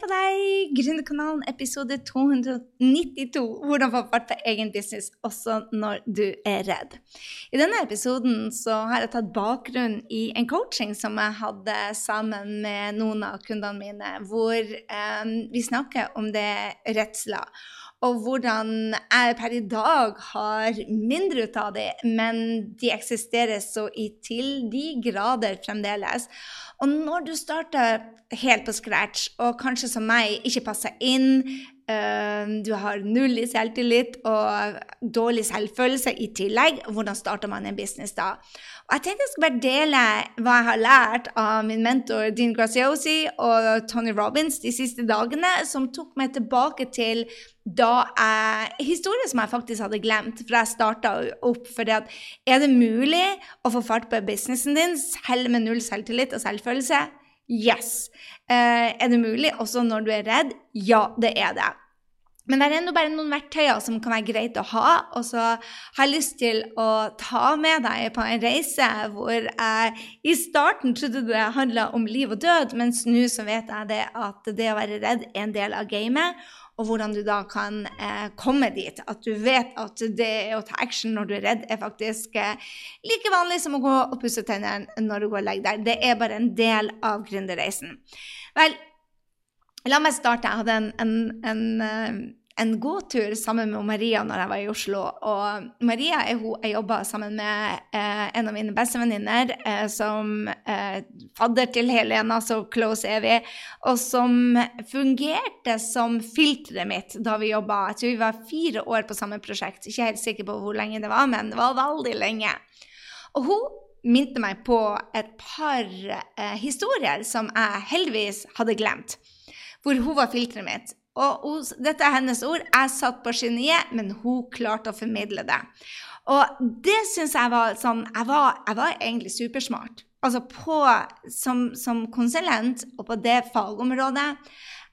på deg! Gründerkanalen episode 292. Hvordan få fart på egen business også når du er redd. I denne episoden har jeg tatt bakgrunn i en coaching som jeg hadde sammen med noen av kundene mine, hvor eh, vi snakker om det redsler og hvordan jeg per i dag har mindre ut av dem, men de eksisterer så i til de grader fremdeles. Og når du starter helt på scratch, og kanskje som meg ikke passer inn, øh, du har null i selvtillit og dårlig selvfølelse i tillegg, hvordan starter man en business da? Og jeg tenkte jeg skulle bare dele hva jeg har lært av min mentor Dean Graziosi og Tony Robins de siste dagene, som tok meg tilbake til da jeg Historie som jeg faktisk hadde glemt, for jeg starta opp. For er det mulig å få fart på businessen din selv med null selvtillit og selvfølelse? Yes. Eh, er det mulig også når du er redd? Ja, det er det. Men det er ennå bare noen verktøyer som kan være greit å ha. Og så har jeg lyst til å ta med deg på en reise hvor jeg i starten trodde det handla om liv og død, mens nå så vet jeg det at det å være redd er en del av gamet og hvordan du da kan eh, komme dit. At du vet at det å ta action når du er redd, er faktisk eh, like vanlig som å gå og pusse tennene når du går og legger deg. Det er bare en del av gründerreisen. Vel, la meg starte. Jeg hadde en, en, en eh, en gåtur sammen med Maria når jeg var i Oslo. Og Maria er hun jeg jobba sammen med eh, en av mine bestevenninner, eh, som eh, fadder til Helena, så close er vi, og som fungerte som filteret mitt da vi jobba. Jeg tror vi var fire år på samme prosjekt. Ikke helt sikker på hvor lenge det var, men det var veldig lenge. Og hun minte meg på et par eh, historier som jeg heldigvis hadde glemt. Hvor hun var filteret mitt. Og dette er hennes ord. Jeg satt på geniet, men hun klarte å formidle det. Og det syns jeg var sånn jeg var, jeg var, egentlig supersmart. Altså på, som, som konsulent og på det fagområdet.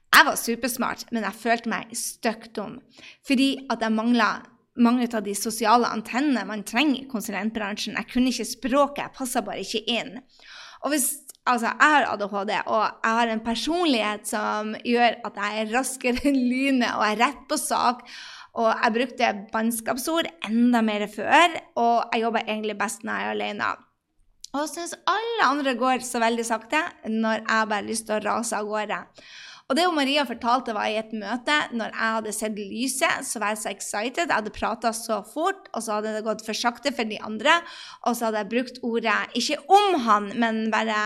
Jeg var supersmart, men jeg følte meg støkk dum. Fordi at jeg mangla mange av de sosiale antennene man trenger i konsulentbransjen. Jeg kunne ikke språket, jeg passa bare ikke inn. Og hvis Altså, jeg har ADHD, og jeg har en personlighet som gjør at jeg er raskere enn lynet og er rett på sak. Og jeg brukte bannskapsord enda mer før, og jeg jobber egentlig best når jeg er alene. Og syns alle andre går så veldig sakte når jeg bare har lyst til å rase av gårde. Og det Maria fortalte, var i et møte når jeg hadde sett lyset, så var jeg så excited. Jeg hadde prata så fort, og så hadde det gått for sakte for de andre. Og så hadde jeg brukt ordet ikke om han, men bare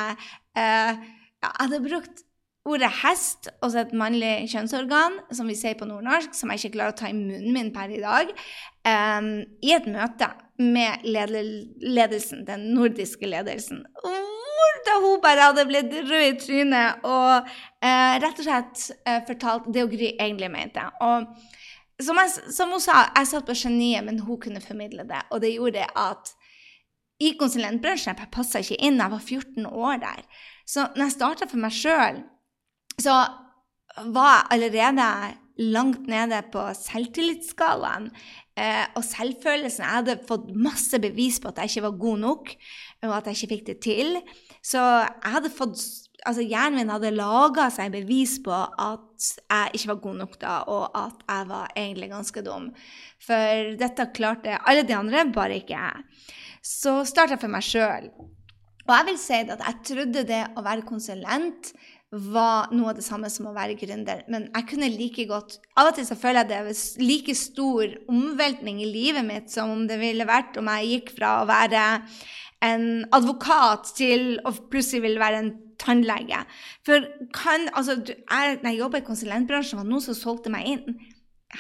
eh, Jeg hadde brukt ordet hest, altså et mannlig kjønnsorgan, som vi sier på nordnorsk, som jeg ikke klarer å ta i munnen min per i dag, um, i et møte med ledelsen, den nordiske ledelsen. Hvor da hun bare hadde blitt rød i trynet og eh, rett og slett eh, fortalt det Gry egentlig mente. Og som, jeg, som, hun sa, jeg satt på geniet, men hun kunne formidle det. Og det gjorde at i konsulentbransjen jeg passa ikke inn. Jeg var 14 år der. Så når jeg starta for meg sjøl, så var jeg allerede langt nede på selvtillitsskalaen eh, og selvfølelsen. Jeg hadde fått masse bevis på at jeg ikke var god nok, og at jeg ikke fikk det til. Så jeg hadde fått altså Hjernen min hadde laga seg bevis på at jeg ikke var god nok da, og at jeg var egentlig ganske dum. For dette klarte alle de andre, bare ikke jeg. Så starta jeg for meg sjøl. Og jeg vil si at jeg trodde det å være konsulent var noe av det samme som å være gründer. Men jeg kunne like godt Av og til så føler jeg det er like stor omveltning i livet mitt som om det ville vært om jeg gikk fra å være en advokat til å plutselig vil være en tannlege. For kan, altså, jeg, når jeg jobba i konsulentbransjen, var det noen som solgte meg inn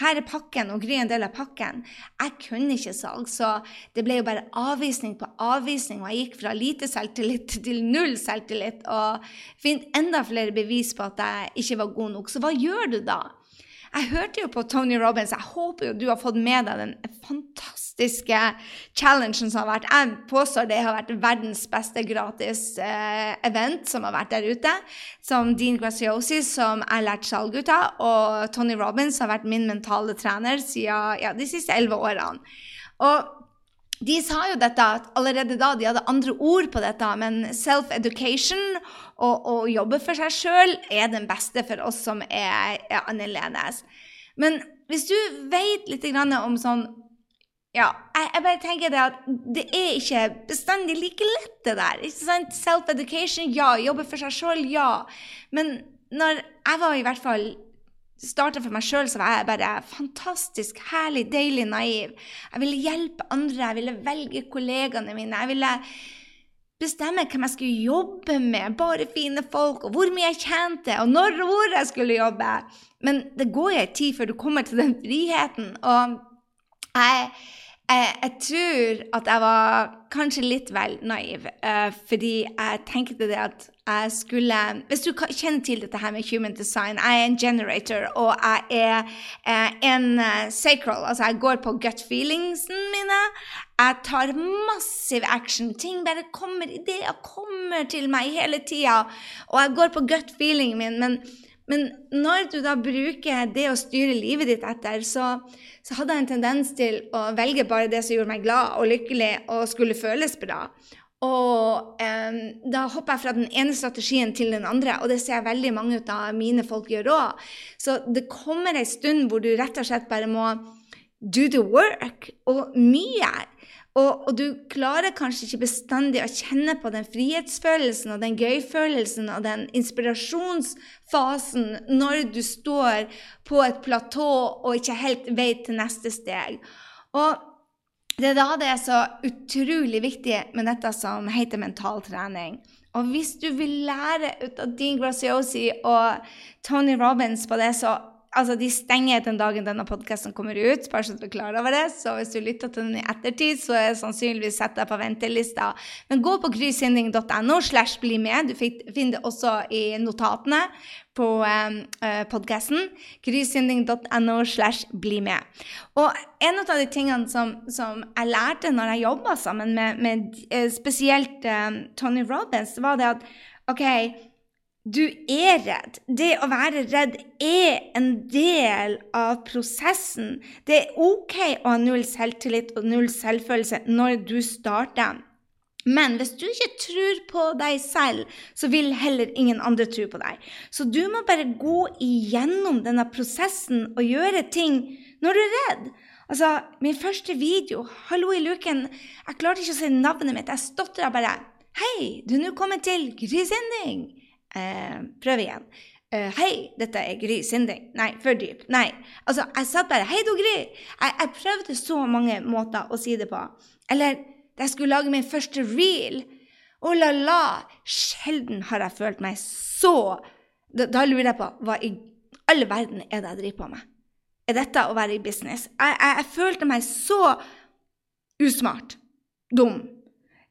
her er pakken, og Gry er en del av pakken. Jeg kunne ikke salg, så det ble jo bare avvisning på avvisning. Og jeg gikk fra lite selvtillit til null selvtillit og fant enda flere bevis på at jeg ikke var god nok. Så hva gjør du da? Jeg hørte jo på Tony Robins. Jeg håper jo du har fått med deg den fantastiske challengen som har vært. Jeg påstår det har vært verdens beste gratis eh, event som har vært der ute. Som Dean Graciosi, som jeg lærte salg ut av, og Tony Robins har vært min mentale trener siden ja, de siste elleve årene. Og de sa jo dette allerede da de hadde andre ord på dette, men self-education og å jobbe for seg sjøl er den beste for oss som er, er annerledes. Men hvis du vet litt om sånn ja, jeg, jeg, bare tenker det at det er ikke bestandig like lett, det der. ikke sant? Self-education, ja. Jobbe for seg sjøl, ja. Men når jeg var i hvert fall starta for meg sjøl, så var jeg bare fantastisk herlig, deilig naiv. Jeg ville hjelpe andre, jeg ville velge kollegaene mine. Jeg ville bestemme hvem jeg skulle jobbe med. Bare fine folk, og hvor mye jeg tjente, og når og hvor jeg skulle jobbe. Men det går jo en tid før du kommer til den friheten. Og jeg jeg, jeg, tror at jeg var kanskje litt vel naiv, uh, fordi jeg tenkte det at jeg skulle Hvis du kjenner til dette her med human design, jeg er en generator, og jeg er uh, en sacral. Altså, jeg går på gut feelingsene mine. Jeg tar massiv action. Ting bare kommer, ideer kommer til meg hele tida. Og jeg går på gut feelingen min. men men når du da bruker det å styre livet ditt etter, så, så, hadde jeg en tendens til å velge bare det som gjorde meg glad og lykkelig og skulle føles bra. Og eh, da hopper jeg fra den ene strategien til den andre, og det ser jeg veldig mange av mine folk gjør òg. Så det kommer ei stund hvor du rett og slett bare må do the work, og mye. Og, og, du klarer kanskje ikke bestandig å kjenne på den frihetsfølelsen og den gøyfølelsen og den inspirasjonsfasen når du står på et platå og ikke helt vet til neste steg. Og det er da det er så utrolig viktig med dette som heter mentaltrening. Og hvis du vil lære ut av Dean Graziosi og Tony Robins på det, så Altså, De stenger den dagen denne podkasten kommer ut, bare så du klar over det. Så hvis du lytter til den i ettertid, så er det sannsynligvis satt deg på ventelista. Men gå på grysynding.no slash bli med. Du finner det også i notatene på um, uh, podkasten. Grysynding.no slash bli med. Og en av de tingene som, som jeg lærte når jeg jobba sammen med, med uh, spesielt um, Tony Robbins, var det at OK du er redd. Det å være redd er en del av prosessen. Det er OK å ha null selvtillit og null selvfølelse når du starter. Men hvis du ikke tror på deg selv, så vil heller ingen andre tro på deg. Så du må bare gå igjennom denne prosessen og gjøre ting når du er redd. Altså, min første video, 'Hallo i luken', jeg klarte ikke å si navnet mitt. Jeg stotra bare. 'Hei, du er nå kommet til Gry Eh, prøv igjen. Eh, hei, dette er Gry Sinding. Nei, for dyp. Nei. Altså, jeg satt bare Hei, du, Gry! Jeg, jeg, prøvde så mange måter å si det på. Eller da jeg skulle lage min første reel. Oh la la! Sjelden har jeg følt meg så Da, da lurer jeg på hva i all verden er det jeg driver på med? Er dette å være i business? Jeg, jeg, jeg følte meg så usmart. Dum.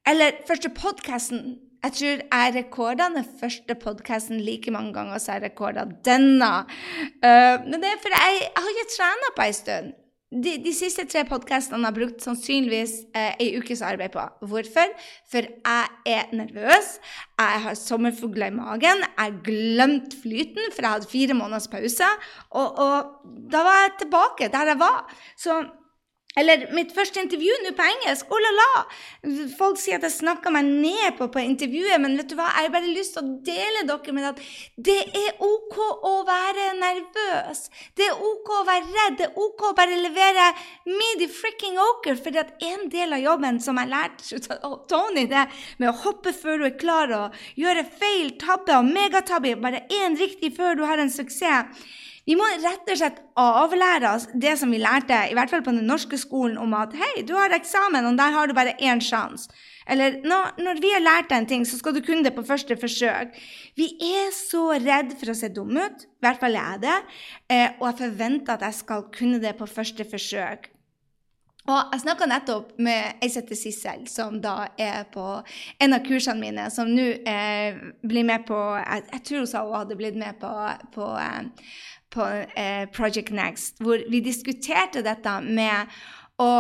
Eller første podkasten jeg tror jeg rekorda den første podkasten like mange ganger som jeg rekorda denne. Uh, men det er for jeg, jeg har ikke trena på ei stund. De, de, siste tre podkastene har brukt sannsynligvis eh, ukes arbeid på. Hvorfor? For jeg er nervøs, jeg har sommerfugler i magen, jeg glemte glemt flyten, for jeg hadde fire måneders pause. Og, og da var jeg tilbake der jeg var. Så eller mitt første intervju nå på engelsk. Oh la la! Folk sier at jeg snakker meg ned på, på intervjuet, men vet du hva? jeg har bare lyst til å dele dere med at det er OK å være nervøs. Det er OK å være redd. Det er OK å bare levere midi fricking oker. For en del av jobben som jeg lærte av Tony, det med å hoppe før du er klar, og gjøre feil, tabbe og megatabbe, bare én riktig før du har en suksess vi må rett og slett avlære oss det som vi lærte, i hvert fall på den norske skolen, om at hei, du har eksamen, og der har du bare én sjanse. Eller når, vi har lært deg en ting, så skal du kunne det på første forsøk. Vi er så redd for å se dum ut, i hvert fall er jeg det, eh, og jeg forventer at jeg skal kunne det på første forsøk. Og Jeg snakka nettopp med ei som heter Sissel, som da er på en av kursene mine, som nå eh, blir med på Jeg, jeg tror hun sa hun hadde blitt med på, på eh, på eh, Project Next, hvor vi diskuterte dette med å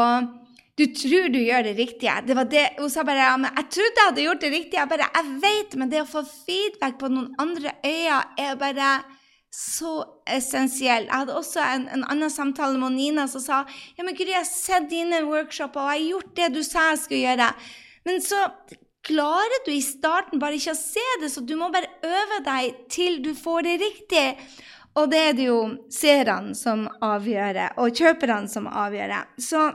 du tror du gjør det riktige. Det var det, Hun sa bare ja, men 'Jeg trodde jeg hadde gjort det riktige.' Jeg bare, jeg vet, men det å få feedback på noen andre øyne er bare så essensiell. Jeg hadde også en, en annen samtale med Nina som sa ja, men Gry, jeg har sett dine workshoper, og jeg har gjort det du sa jeg skulle gjøre. Men så klarer du i starten bare ikke å se det, så du må bare øve deg til du får det riktig. Og det er det jo seerne som avgjør, og kjøperne som avgjør. Så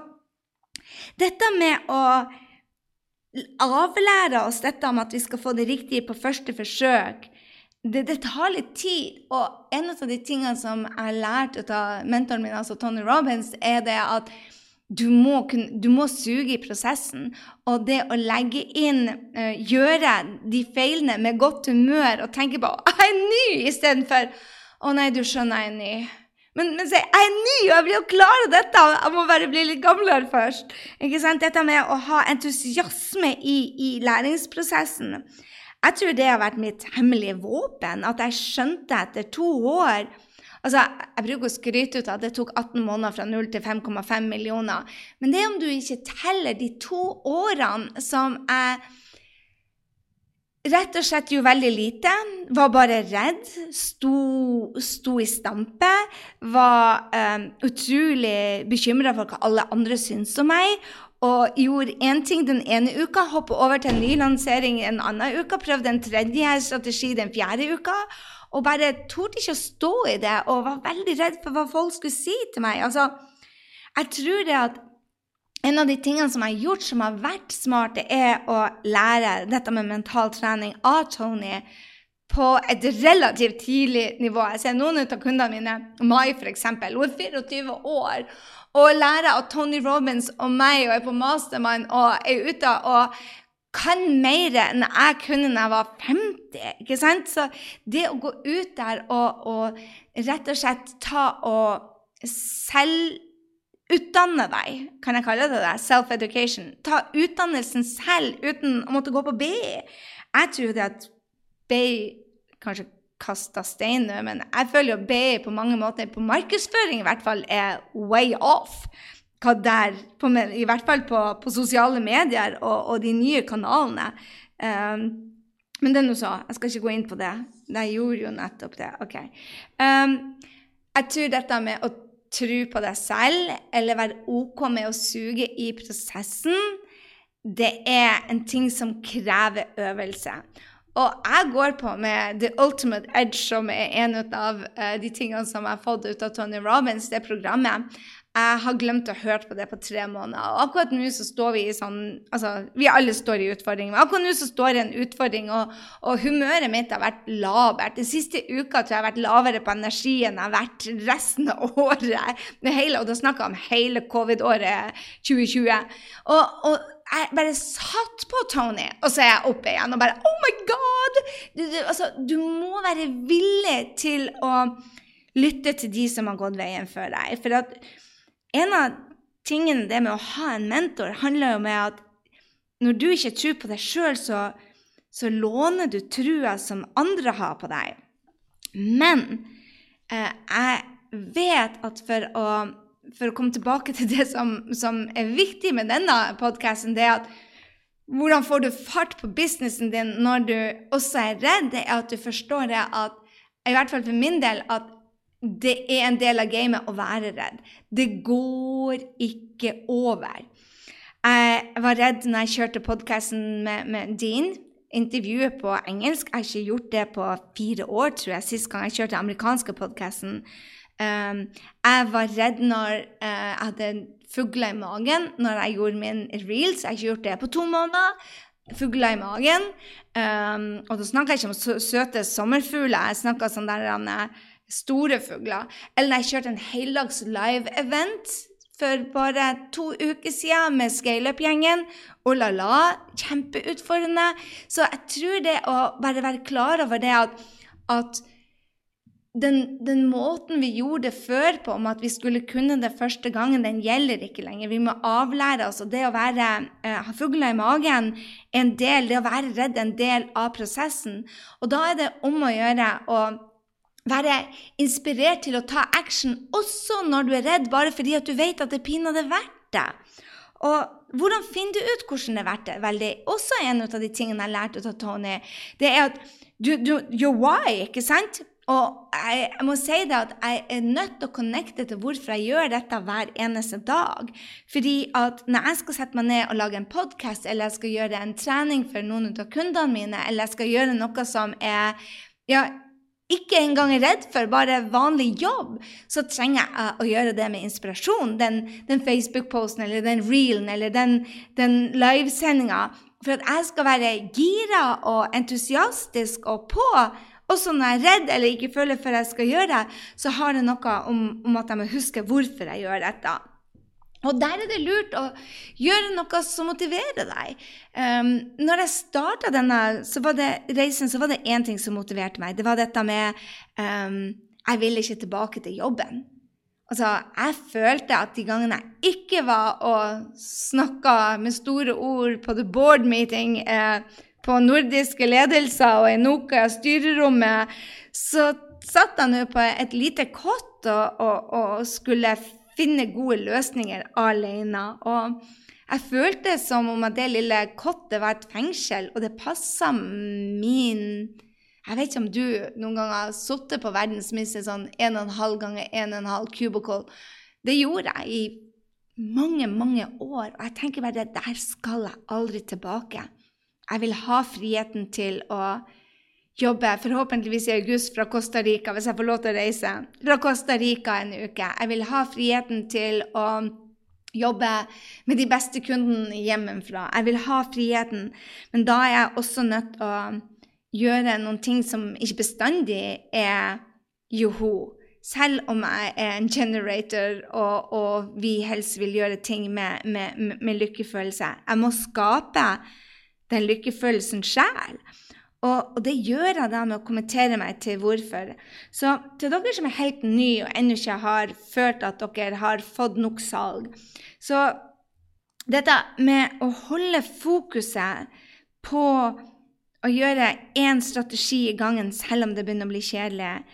dette med å avlære oss dette om at vi skal få det riktige på første forsøk, det, det, tar litt tid. Og en av de tingene som jeg har lært av mentoren min, altså Tony Robins, er det at du må, du må, suge i prosessen. Og det å legge inn, uh, gjøre de feilene med godt humør og tenke på 'jeg er ny' istedenfor 'å nei, du skjønner, jeg er ny'. Men, men jeg er ny, og jeg blir jo klar av dette. Jeg må bare bli litt gamlere først. Ikke sant? Dette med å ha entusiasme i, i læringsprosessen. Jeg tror det har vært mitt hemmelige våpen. At jeg skjønte etter to år Altså, Jeg bruker å skryte ut at det tok 18 måneder fra 0 til 5,5 millioner. Men det er om du ikke teller de to årene som jeg rett og slett gjorde veldig lite. Var bare redd. Sto, sto i stampe. Var um, utrolig bekymra for hva alle andre syns om meg og gjorde én ting den ene uka, hoppet over til en ny lansering en annen uke, prøvde en tredje strategi den fjerde uka, og bare torde ikke å stå i det og var veldig redd for hva folk skulle si til meg. Altså, jeg tror det at en av de tingene som jeg har gjort som har vært smart, det er å lære dette med mental trening av Tony på et relativt tidlig nivå. Jeg ser noen av kundene mine, Mai f.eks., hun er 24 år og lærer av Tony Robins og meg og er på mastermind og er ute og kan mer enn jeg kunne da jeg var 50. ikke sant? Så det å gå ut der og, og rett og slett ta og selvutdanne deg, kan jeg kalle det det? Self-education. Ta utdannelsen selv uten å måtte gå på BI. Jeg tror det at BI kanskje kasta stein nå, men jeg føler jo BI på mange måter, på markedsføring i hvert fall, er way off. Hva der, på, I hvert fall på, på sosiale medier og, og, de nye kanalene. Um, men det er nå så. Jeg skal ikke gå inn på det. Jeg gjorde jo nettopp det. Ok. Um, jeg tror dette med å tro på deg selv, eller være OK med å suge i prosessen, det er en ting som krever øvelse. Og jeg går på med The Ultimate Edge, som er en av uh, de tingene som jeg har fått ut av Tony Robins, det programmet. Jeg har glemt å høre på det på tre måneder. Og akkurat nå så står vi i sånn Altså, vi alle står i utfordring, men akkurat nå så står det en utfordring, og, og, humøret mitt har vært labert. Den siste uka tror jeg har vært lavere på energi enn jeg har vært resten av året. Hele, og da snakker jeg om hele covid-året 2020. Og, og jeg bare satt på Tony, og så er jeg oppe igjen og bare Oh my God! Du, du, altså, du må være villig til å lytte til de som har gått veien før deg. For at en av tingene det med å ha en mentor, handler jo om at når du ikke tror på deg sjøl, så, så, låner du trua som andre har på deg. Men eh, jeg vet at for å for å komme tilbake til det som, som er viktig med denne podkasten, det er at hvordan får du fart på businessen din når du også er redd, det er at du forstår det at i hvert fall for min del at det er en del av gamet å være redd. Det går ikke over. Jeg var redd når jeg kjørte podkasten med, med Dean intervjuet på engelsk. Jeg har ikke gjort det på fire år, tror jeg, sist gang jeg kjørte den amerikanske podkasten. Um, jeg var redd når uh, jeg hadde fugler i magen når jeg gjorde min reels. Jeg har ikke gjort det på to måneder. Fugler i magen. Um, og da snakker jeg ikke om søte sommerfugler, jeg snakker sånn der um, store fugler. Eller når jeg kjørte en heldags live-event for bare to uker siden med Scaleup-gjengen. Oh la la, kjempeutfordrende. Så jeg tror det å bare være klar over det at, at den, den, måten vi gjorde det før på, om at vi skulle kunne det første gangen, den gjelder ikke lenger. Vi må avlære oss. Og det å være, uh, ha fugler i magen en del, det å være redd en del av prosessen. Og da er det om å gjøre å være inspirert til å ta action også når du er redd, bare fordi at du vet at det pinadø er verdt det. Og hvordan finner du ut hvordan det er verdt det? Det er også en av de tingene jeg lærte av Tony, det er at du, du, your why, ikke sant? Og jeg, jeg, må si det at jeg er nødt til å connecte til hvorfor jeg gjør dette hver eneste dag. Fordi at når jeg skal sette meg ned og lage en podkast, eller jeg skal gjøre en trening for noen av kundene mine, eller jeg skal gjøre noe som er ja, ikke engang er redd for, bare vanlig jobb, så trenger jeg å gjøre det med inspirasjon. Den, den Facebook-posten eller den reelen eller den, den livesendinga. For at jeg skal være gira og entusiastisk og på også når jeg er redd eller ikke føler for jeg skal gjøre det, så har det noe om, om at jeg må huske hvorfor jeg gjør dette. Og der er det lurt å gjøre noe som motiverer deg. Um, når jeg starta denne så var det, reisen, så var det én ting som motiverte meg. Det var dette med um, Jeg ville ikke tilbake til jobben. Altså, jeg følte at de gangene jeg ikke var og snakka med store ord på the board meeting eh, på nordiske ledelser og i Noka-styrerommet, så satt jeg nå på et lite kott og, og, og, skulle finne gode løsninger alene. Og jeg følte som om at det lille kottet var et fengsel, og det passa min Jeg vet ikke om du noen gang har sittet på verdensmisse sånn 1,5 ganger 1,5 cubicle. Det gjorde jeg i mange, mange år, og jeg tenker bare der skal jeg aldri tilbake. Jeg vil ha friheten til å jobbe, forhåpentligvis i august, fra Costa Rica, hvis jeg får lov til å reise. Fra Costa Rica en uke. Jeg vil ha friheten til å jobbe med de beste kundene hjemmefra. Jeg vil ha friheten, men da er jeg også nødt til å gjøre noen ting som ikke bestandig er joho. Selv om jeg er en generator og, og vi helst vil gjøre ting med, med, med lykkefølelse. Jeg må skape den lykkefølelsen sjæl. Og, og, det gjør jeg da med å kommentere meg til hvorfor. Så til dere som er helt nye og ennå ikke har følt at dere har fått nok salg Så dette med å holde fokuset på å gjøre én strategi i gangen selv om det begynner å bli kjedelig,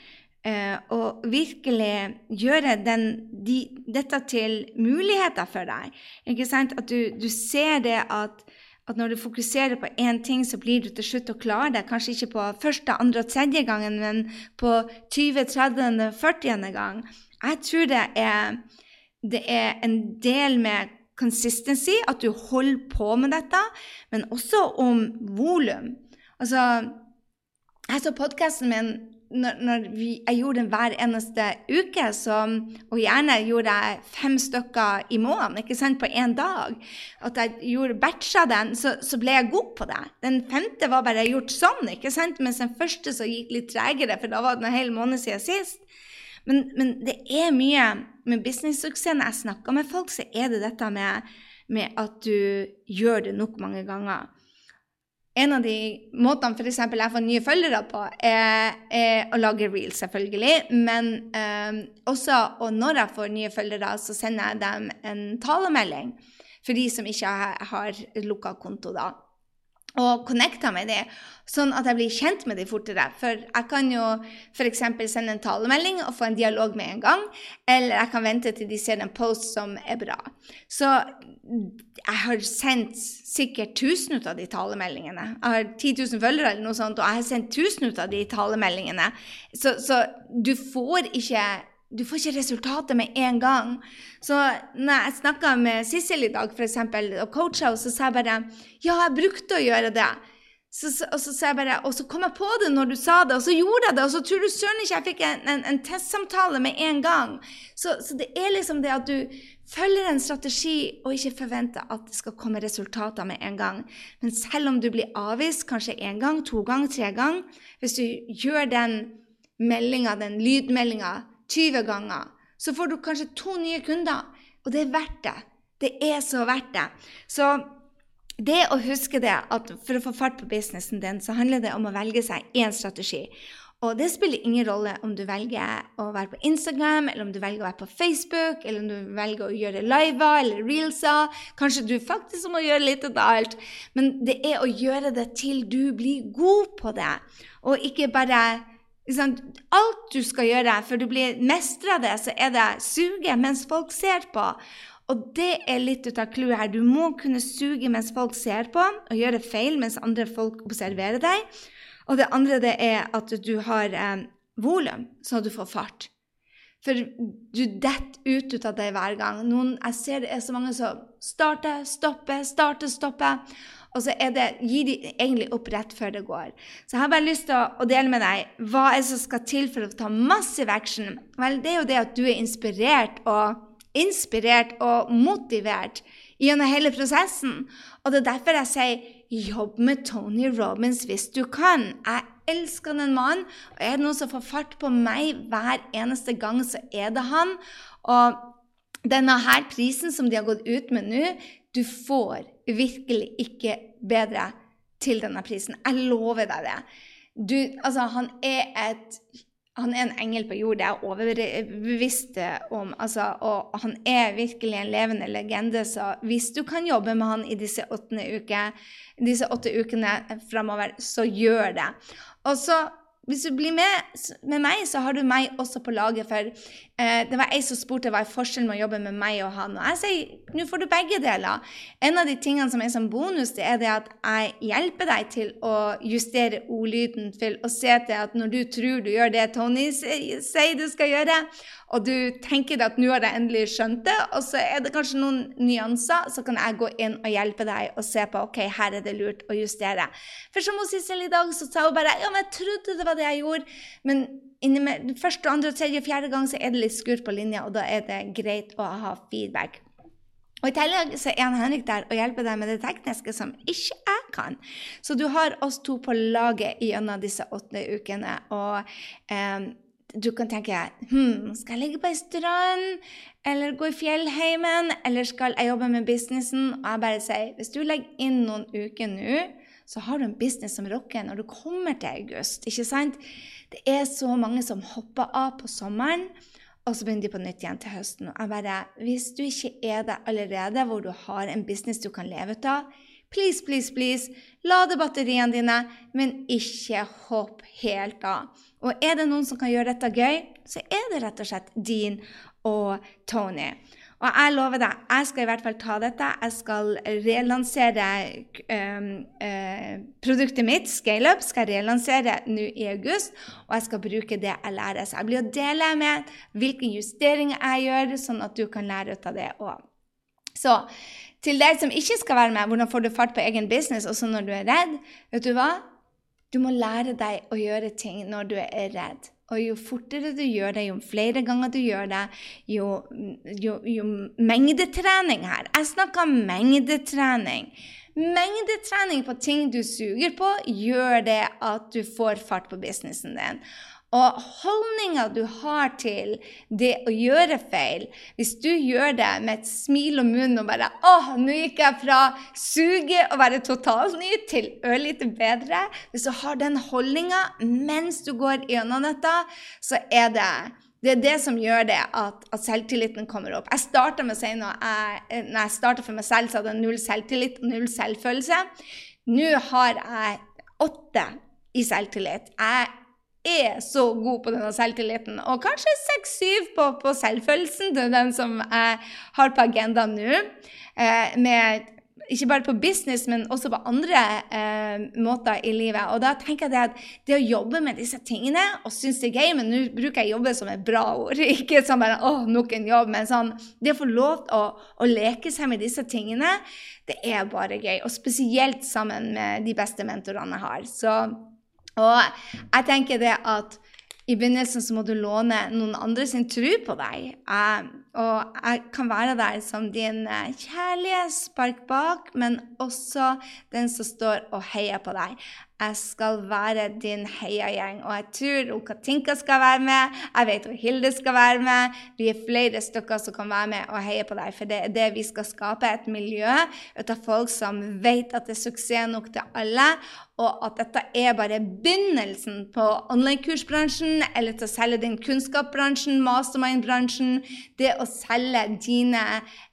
eh, og virkelig gjøre den, de, dette til muligheter for deg. Ikke sant? At du, du ser det at at når du fokuserer på én ting, så blir du til slutt å klare det. Kanskje ikke på første, andre og tredje gangen, men på 20., 30., 40. gang. Jeg tror det er, det er en del med consistency, at du holder på med dette, men også om volum. Altså, jeg så podkasten min når, når vi, jeg gjorde den hver eneste uke, så, og gjerne gjorde jeg fem stykker i måneden ikke sant, på én dag, at jeg gjorde batcha den, så, så, ble jeg god på det. Den femte var bare gjort sånn, ikke sant? mens den første så gikk litt tregere, for da var det en hel måned siden sist. Men, men det er mye med business-suksess. Når jeg snakker med folk, så er det dette med, med at du gjør det nok mange ganger en av de måtene f.eks. jeg får nye følgere på, er, er, å lage reels, selvfølgelig. Men um, også og når jeg får nye følgere, så sender jeg dem en talemelding. For de som ikke har, har lukka konto da og connecta med dem, sånn at jeg blir kjent med dem fortere. For jeg kan jo f.eks. sende en talemelding og få en dialog med en gang, eller jeg kan vente til de ser en post som er bra. Så jeg har sendt sikkert 1000 av de talemeldingene. Jeg har 10 000 følgere, eller noe sånt, og jeg har sendt 1000 av de talemeldingene. Så, så du får ikke du får ikke resultatet med en gang. Så når jeg snakka med Sissel i dag for eksempel, og coacha henne, så sa jeg bare ja, jeg brukte å gjøre det. Så, og, så, jeg bare, og så kom jeg på det når du sa det, og så gjorde jeg det. Og så tror du søren ikke jeg fikk en, en, en testsamtale med en gang. Så, så, det er liksom det at du følger en strategi og ikke forventer at det skal komme resultater med en gang. Men selv om du blir avvist kanskje én gang, to gang, tre gang, hvis du gjør den meldinga, den lydmeldinga 20 ganger, så får du kanskje to nye kunder. Og det er verdt det. Det er så verdt det. Så det å huske det, at for å få fart på businessen din, så handler det om å velge seg én strategi. Og det spiller ingen rolle om du velger å være på Instagram, eller om du velger å være på Facebook, eller om du velger å gjøre liver eller reelser. Kanskje du faktisk må gjøre litt av alt. Men det er å gjøre det til du blir god på det, og ikke bare Alt du skal gjøre for du blir mestra det, så er det suge mens folk ser på. Og det er litt ut av clouet her. Du må kunne suge mens folk ser på, og gjøre feil mens andre folk observerer deg. Og det andre det er at du har eh, volum, så du får fart. For du detter ut, ut av det hver gang. Noen, jeg ser det er så mange som starter, stopper, starter, stopper. Og så det, gir de egentlig opp rett før det går. Så jeg har bare lyst til å, dele med deg hva er det som skal til for å ta massive action. Vel, det er jo det at du er inspirert og, inspirert og motivert gjennom hele prosessen. Og det er derfor jeg sier jobb med Tony Robins hvis du kan. Jeg elsker den mannen. Og er det noen som får fart på meg hver eneste gang, så er det han. Og denne her prisen som de har gått ut med nå, du får virkelig ikke bedre til denne prisen. Jeg lover deg det. Du, altså, han er et han er en engel på jord, det er jeg overbevist om. Altså, og han er virkelig en levende legende, så hvis du kan jobbe med han i disse, uke, disse åtte ukene framover, så gjør det. Og så hvis du blir med, med, meg, så har du meg også på laget. For eh, det var ei som spurte hva er forskjellen med å jobbe med meg og han. Og jeg sier nå får du begge deler. En av de tingene som er som bonus, det er det at jeg hjelper deg til å justere ordlyden til å se til at når du tror du gjør det Tony sier du skal gjøre, og du tenker at nå har jeg endelig skjønt det, og så er det kanskje noen nyanser, så kan jeg gå inn og hjelpe deg og se på ok, her er det lurt å justere. For som Sissel i dag, så sa hun bare ja, men jeg trodde det var det jeg gjorde. Men med, første, andre, tredje fjerde gang så er det litt skurt på linja, og da er det greit å ha feedback. Og I tillegg så er han Henrik der og hjelper deg med det tekniske som ikke jeg kan. Så du har oss to på laget gjennom disse åtte ukene. Og eh, du kan tenke hm, skal jeg ligge på ei strand, eller gå i fjellheimen, eller skal jeg jobbe med businessen? Og jeg bare sier hvis du legger inn noen uker nå, så har du en business som rocker når du kommer til august. ikke sant? Det er så mange som hopper av på sommeren, og så begynner de på nytt igjen til høsten. Og jeg bare, Hvis du ikke er der allerede, hvor du har en business du kan leve av, please, please, please, lade batteriene dine, men ikke hopp helt av. Og er det noen som kan gjøre dette gøy, så er det rett og slett Dean og Tony. Og jeg lover deg, jeg skal i hvert fall ta dette. Jeg skal relansere um, uh, produktet mitt, ScaleUp, skal relansere nå i august. Og jeg skal bruke det jeg lærer. Så jeg blir å dele med hvilke justeringer jeg gjør, sånn at du kan lære ut av det òg. Så til deg som ikke skal være med, hvordan får du fart på egen business også når du er redd? Vet du hva? Du må lære deg å gjøre ting når du er redd. Og jo fortere du gjør det, jo flere ganger du gjør det, jo, jo, jo mengdetrening her. Jeg snakker mengdetrening. Mengdetrening på ting du suger på, gjør det at du får fart på businessen din. Og holdninga du har til det å gjøre feil Hvis du gjør det med et smil om munnen og bare 'Å, nå gikk jeg fra suge og være totalt ny til ørlite bedre' Hvis du har den holdninga mens du går gjennom dette, så er det det er det som gjør det at, at selvtilliten kommer opp. Jeg starta med å si når jeg, når jeg starta for meg selv, så hadde jeg null selvtillit og null selvfølelse. Nå har jeg åtte i selvtillit. Jeg er så god på denne selvtilliten. Og kanskje seks-syv på, på, selvfølelsen til den som jeg har på agendaen nå. Eh, med ikke bare på business, men også på andre eh, måter i livet. Og da tenker jeg at det å jobbe med disse tingene og synes det er gøy Men nå bruker jeg 'jobbe' som et bra ord, ikke som bare 'å, nok en jobb'. Men sånn, det å få lov til å, å, leke seg med disse tingene, det er bare gøy. Og spesielt sammen med de beste mentorene jeg har. Så og jeg tenker det at i begynnelsen så må du låne noen andre sin tro på deg. Jeg, og jeg kan være der som din eh, kjærlige spark bak, men også den som står og heier på deg. Jeg skal være din heiagjeng. Og jeg tror Katinka skal være med. Jeg vet Hilde skal være med. Vi er flere stykker som kan være med og heie på deg. For det er det vi skal skape, et miljø ut av folk som vet at det er suksess nok til alle, og at dette er bare begynnelsen på online-kursbransjen, eller til å selge din kunnskapsbransjen, mastermind-bransjen. Det å selge dine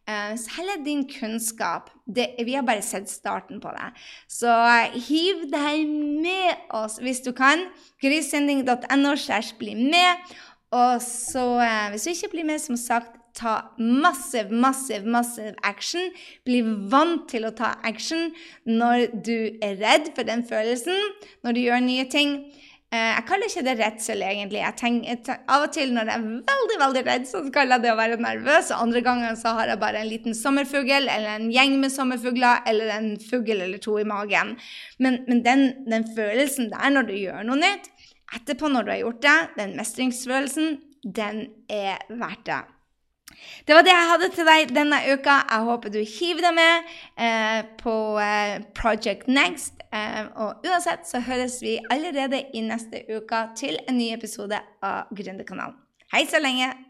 Uh, selge din kunnskap. Det, vi har bare sett starten på det. Så uh, hiv deg med oss hvis du kan. Grisending.no bli med. Og så, uh, hvis du ikke blir med, som sagt, ta massiv, massiv, massiv action. Bli vant til å ta action når du er redd for den følelsen, når du gjør nye ting. Eh, jeg kaller ikke det redsel, egentlig. Tenker, av og til når jeg er veldig veldig redd, så kaller jeg det å være nervøs. Og andre ganger så har jeg bare en liten sommerfugl eller en gjeng med sommerfugler eller en fugl eller to i magen. Men, men den, den, følelsen der når du gjør noe nytt, etterpå når du har gjort det, den mestringsfølelsen, den er verdt det. Det var det jeg hadde til deg denne uka. Jeg håper du hiver deg med eh, på eh, Project Next. Eh, og uansett så høres vi allerede i neste uke til en ny episode av Gründerkanalen. Hei så lenge!